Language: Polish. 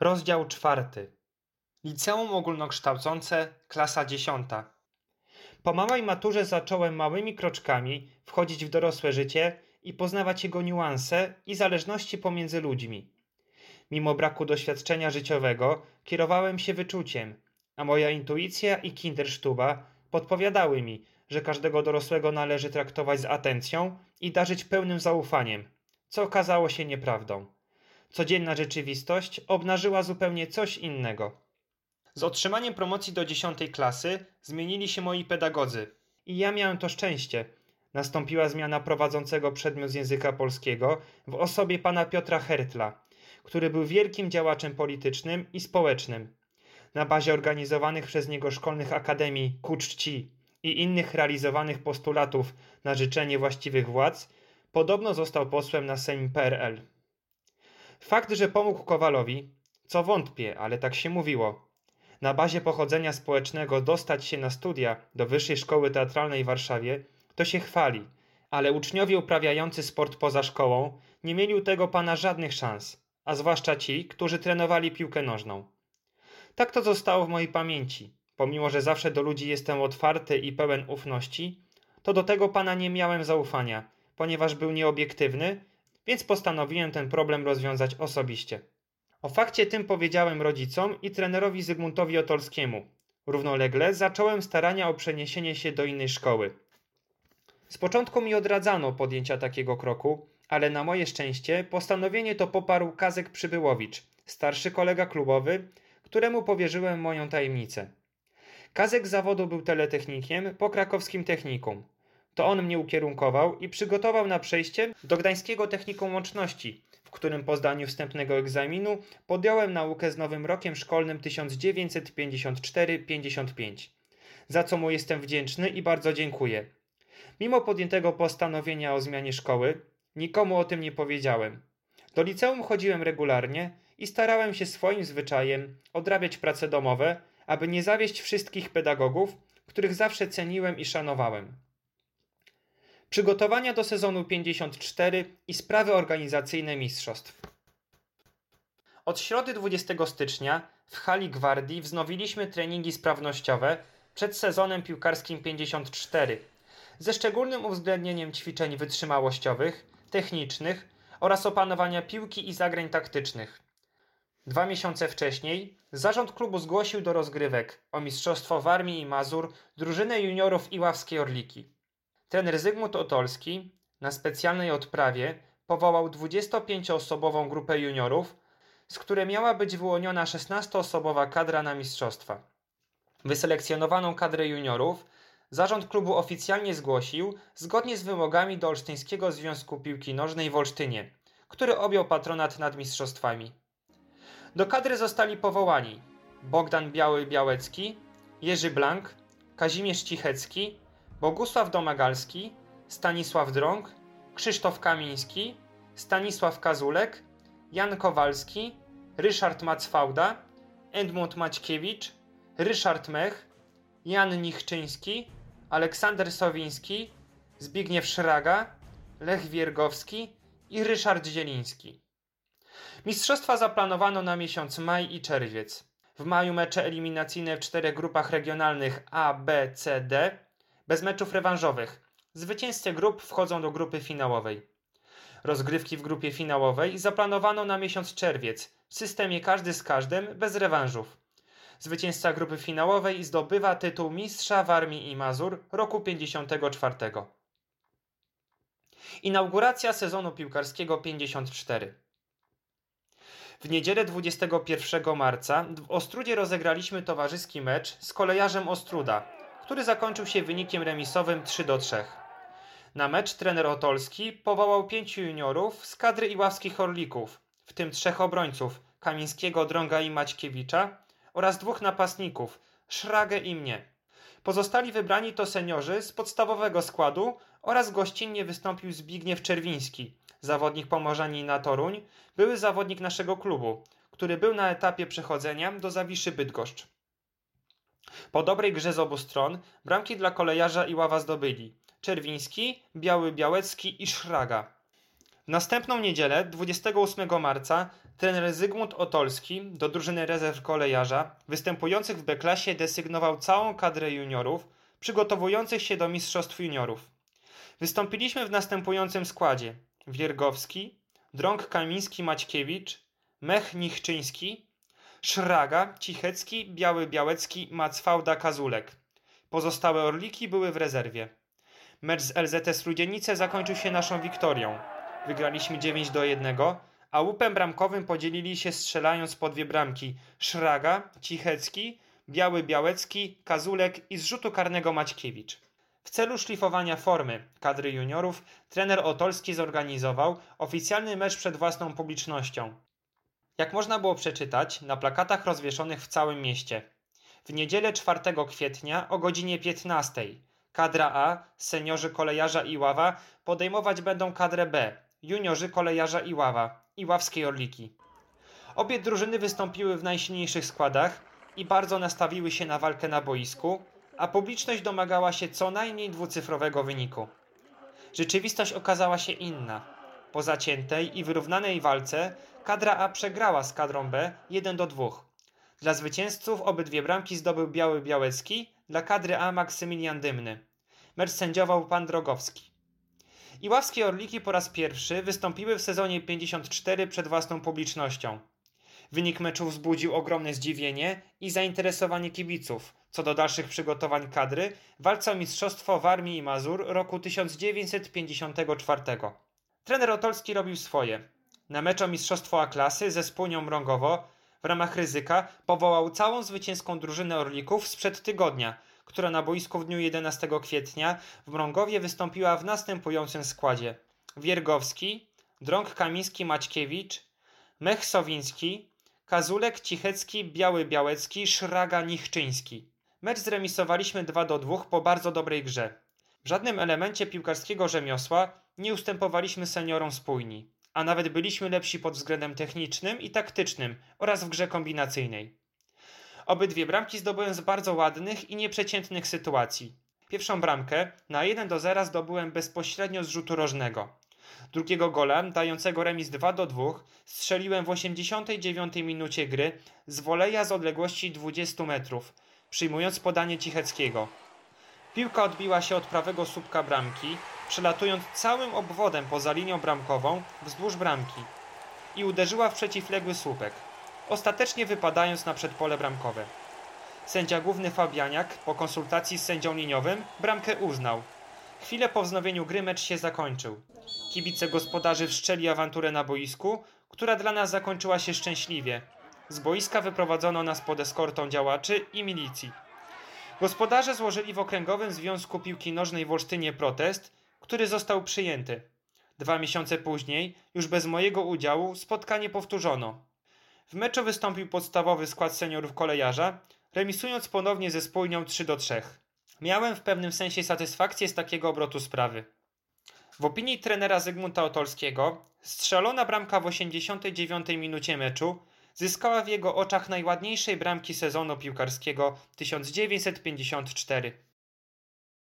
Rozdział czwarty. Liceum ogólnokształcące, klasa dziesiąta. Po małej maturze zacząłem małymi kroczkami wchodzić w dorosłe życie i poznawać jego niuanse i zależności pomiędzy ludźmi. Mimo braku doświadczenia życiowego kierowałem się wyczuciem, a moja intuicja i kindersztuba podpowiadały mi, że każdego dorosłego należy traktować z atencją i darzyć pełnym zaufaniem, co okazało się nieprawdą. Codzienna rzeczywistość obnażyła zupełnie coś innego. Z otrzymaniem promocji do dziesiątej klasy zmienili się moi pedagodzy. I ja miałem to szczęście. Nastąpiła zmiana prowadzącego przedmiot z języka polskiego w osobie pana Piotra Hertla, który był wielkim działaczem politycznym i społecznym. Na bazie organizowanych przez niego szkolnych akademii ku czci i innych realizowanych postulatów na życzenie właściwych władz, podobno został posłem na Sejm PRL. Fakt, że pomógł Kowalowi, co wątpię, ale tak się mówiło, na bazie pochodzenia społecznego dostać się na studia do Wyższej Szkoły Teatralnej w Warszawie, to się chwali, ale uczniowie uprawiający sport poza szkołą nie mieli u tego pana żadnych szans, a zwłaszcza ci, którzy trenowali piłkę nożną. Tak to zostało w mojej pamięci. Pomimo, że zawsze do ludzi jestem otwarty i pełen ufności, to do tego pana nie miałem zaufania, ponieważ był nieobiektywny, więc postanowiłem ten problem rozwiązać osobiście. O fakcie tym powiedziałem rodzicom i trenerowi Zygmuntowi Otolskiemu. Równolegle zacząłem starania o przeniesienie się do innej szkoły. Z początku mi odradzano podjęcia takiego kroku, ale na moje szczęście postanowienie to poparł Kazek Przybyłowicz, starszy kolega klubowy, któremu powierzyłem moją tajemnicę. Kazek zawodu był teletechnikiem po krakowskim technikum. To on mnie ukierunkował i przygotował na przejście do Gdańskiego Technikum Łączności, w którym po zdaniu wstępnego egzaminu podjąłem naukę z nowym rokiem szkolnym 1954-55, za co mu jestem wdzięczny i bardzo dziękuję. Mimo podjętego postanowienia o zmianie szkoły, nikomu o tym nie powiedziałem. Do liceum chodziłem regularnie i starałem się swoim zwyczajem odrabiać prace domowe, aby nie zawieść wszystkich pedagogów, których zawsze ceniłem i szanowałem. Przygotowania do sezonu 54 i sprawy organizacyjne mistrzostw. Od środy 20 stycznia w hali Gwardii wznowiliśmy treningi sprawnościowe przed sezonem piłkarskim 54 ze szczególnym uwzględnieniem ćwiczeń wytrzymałościowych, technicznych oraz opanowania piłki i zagrań taktycznych. Dwa miesiące wcześniej zarząd klubu zgłosił do rozgrywek o Mistrzostwo Warmii i Mazur drużynę juniorów Iławskiej Orliki. Trener Zygmunt Otolski na specjalnej odprawie powołał 25-osobową grupę juniorów, z której miała być wyłoniona 16-osobowa kadra na mistrzostwa. Wyselekcjonowaną kadrę juniorów zarząd klubu oficjalnie zgłosił zgodnie z wymogami do Olsztyńskiego Związku Piłki Nożnej w Olsztynie, który objął patronat nad mistrzostwami. Do kadry zostali powołani Bogdan Biały-Białecki, Jerzy Blank, Kazimierz Cichecki, Bogusław Domagalski, Stanisław Drąg, Krzysztof Kamiński, Stanisław Kazulek, Jan Kowalski, Ryszard Macfałda, Edmund Maćkiewicz, Ryszard Mech, Jan Nichczyński, Aleksander Sowiński, Zbigniew Szraga, Lech Wiergowski i Ryszard Zieliński. Mistrzostwa zaplanowano na miesiąc maj i czerwiec. W maju mecze eliminacyjne w czterech grupach regionalnych A, B, C, D, bez meczów rewanżowych. Zwycięzcy grup wchodzą do grupy finałowej. Rozgrywki w grupie finałowej zaplanowano na miesiąc czerwiec w systemie każdy z każdym bez rewanżów. Zwycięzca grupy finałowej zdobywa tytuł Mistrza Warmii i Mazur roku 54. Inauguracja sezonu piłkarskiego 54. W niedzielę 21 marca w Ostrudzie rozegraliśmy towarzyski mecz z kolejarzem Ostruda, który zakończył się wynikiem remisowym 3 do 3. Na mecz trener Otolski powołał pięciu juniorów z kadry iławskich orlików, w tym trzech obrońców Kamińskiego, Drąga i Maćkiewicza oraz dwóch napastników Szragę i mnie. Pozostali wybrani to seniorzy z podstawowego składu oraz gościnnie wystąpił Zbigniew Czerwiński, zawodnik Pomorzani na Toruń, były zawodnik naszego klubu, który był na etapie przechodzenia do Zawiszy Bydgoszcz. Po dobrej grze z obu stron bramki dla kolejarza i ława zdobyli Czerwiński, Biały Białecki i Szraga. W następną niedzielę, 28 marca, Trener Zygmunt Otolski do drużyny rezerw kolejarza występujących w B-klasie desygnował całą kadrę juniorów przygotowujących się do mistrzostw juniorów. Wystąpiliśmy w następującym składzie: Wiergowski, Drąg Kamiński Maćkiewicz, Mech Nichczyński, Szraga, Cichecki, Biały Białecki, Macfałda Kazulek. Pozostałe orliki były w rezerwie. Mecz z LZS Rudzienice zakończył się naszą wiktorią. Wygraliśmy 9 do 1, a łupem bramkowym podzielili się strzelając po dwie bramki Szraga, Cichecki, Biały Białecki, Kazulek i z rzutu karnego Maćkiewicz. W celu szlifowania formy kadry juniorów trener Otolski zorganizował oficjalny mecz przed własną publicznością. Jak można było przeczytać na plakatach rozwieszonych w całym mieście. W niedzielę 4 kwietnia o godzinie 15 kadra A, seniorzy kolejarza i ława podejmować będą kadrę B, juniorzy kolejarza i ława i ławskiej orliki. Obie drużyny wystąpiły w najsilniejszych składach i bardzo nastawiły się na walkę na boisku, a publiczność domagała się co najmniej dwucyfrowego wyniku. Rzeczywistość okazała się inna. Po zaciętej i wyrównanej walce kadra A przegrała z kadrą B 1 do 2. Dla zwycięzców obydwie bramki zdobył Biały Białecki, dla kadry A Maksymilian Dymny. Mecz sędziował pan Drogowski. Iławskie Orliki po raz pierwszy wystąpiły w sezonie 54 przed własną publicznością. Wynik meczu wzbudził ogromne zdziwienie i zainteresowanie kibiców co do dalszych przygotowań kadry walca o mistrzostwo w Armii i Mazur roku 1954. Trener Otolski robił swoje. Na mecz o mistrzostwo A-klasy ze Spółnią Mrągowo w ramach ryzyka powołał całą zwycięską drużynę Orlików sprzed tygodnia, która na boisku w dniu 11 kwietnia w Mrągowie wystąpiła w następującym składzie. Wiergowski, Drąg Kamiński Maćkiewicz, Mech Sowiński, Kazulek, Cichecki, Biały Białecki, Szraga, Nichczyński. Mecz zremisowaliśmy 2 do 2 po bardzo dobrej grze. W żadnym elemencie piłkarskiego rzemiosła nie ustępowaliśmy seniorom spójni, a nawet byliśmy lepsi pod względem technicznym i taktycznym oraz w grze kombinacyjnej. Obydwie bramki zdobyłem z bardzo ładnych i nieprzeciętnych sytuacji. Pierwszą bramkę na 1 do 0 zdobyłem bezpośrednio z rzutu rożnego. Drugiego gola, dającego remis 2 do 2, strzeliłem w 89 minucie gry z woleja z odległości 20 metrów, przyjmując podanie Cicheckiego. Piłka odbiła się od prawego słupka bramki, przelatując całym obwodem poza linią bramkową wzdłuż bramki i uderzyła w przeciwległy słupek, ostatecznie wypadając na przedpole bramkowe. Sędzia główny Fabianiak po konsultacji z sędzią liniowym bramkę uznał. Chwilę po wznowieniu gry mecz się zakończył. Kibice gospodarzy wszczeli awanturę na boisku, która dla nas zakończyła się szczęśliwie. Z boiska wyprowadzono nas pod eskortą działaczy i milicji. Gospodarze złożyli w Okręgowym Związku Piłki Nożnej w Olsztynie protest, który został przyjęty. Dwa miesiące później, już bez mojego udziału, spotkanie powtórzono. W meczu wystąpił podstawowy skład seniorów kolejarza, remisując ponownie ze spójnią 3 do 3. Miałem w pewnym sensie satysfakcję z takiego obrotu sprawy. W opinii trenera Zygmunta Otolskiego, strzelona bramka w 89 minucie meczu zyskała w jego oczach najładniejszej bramki sezonu piłkarskiego 1954.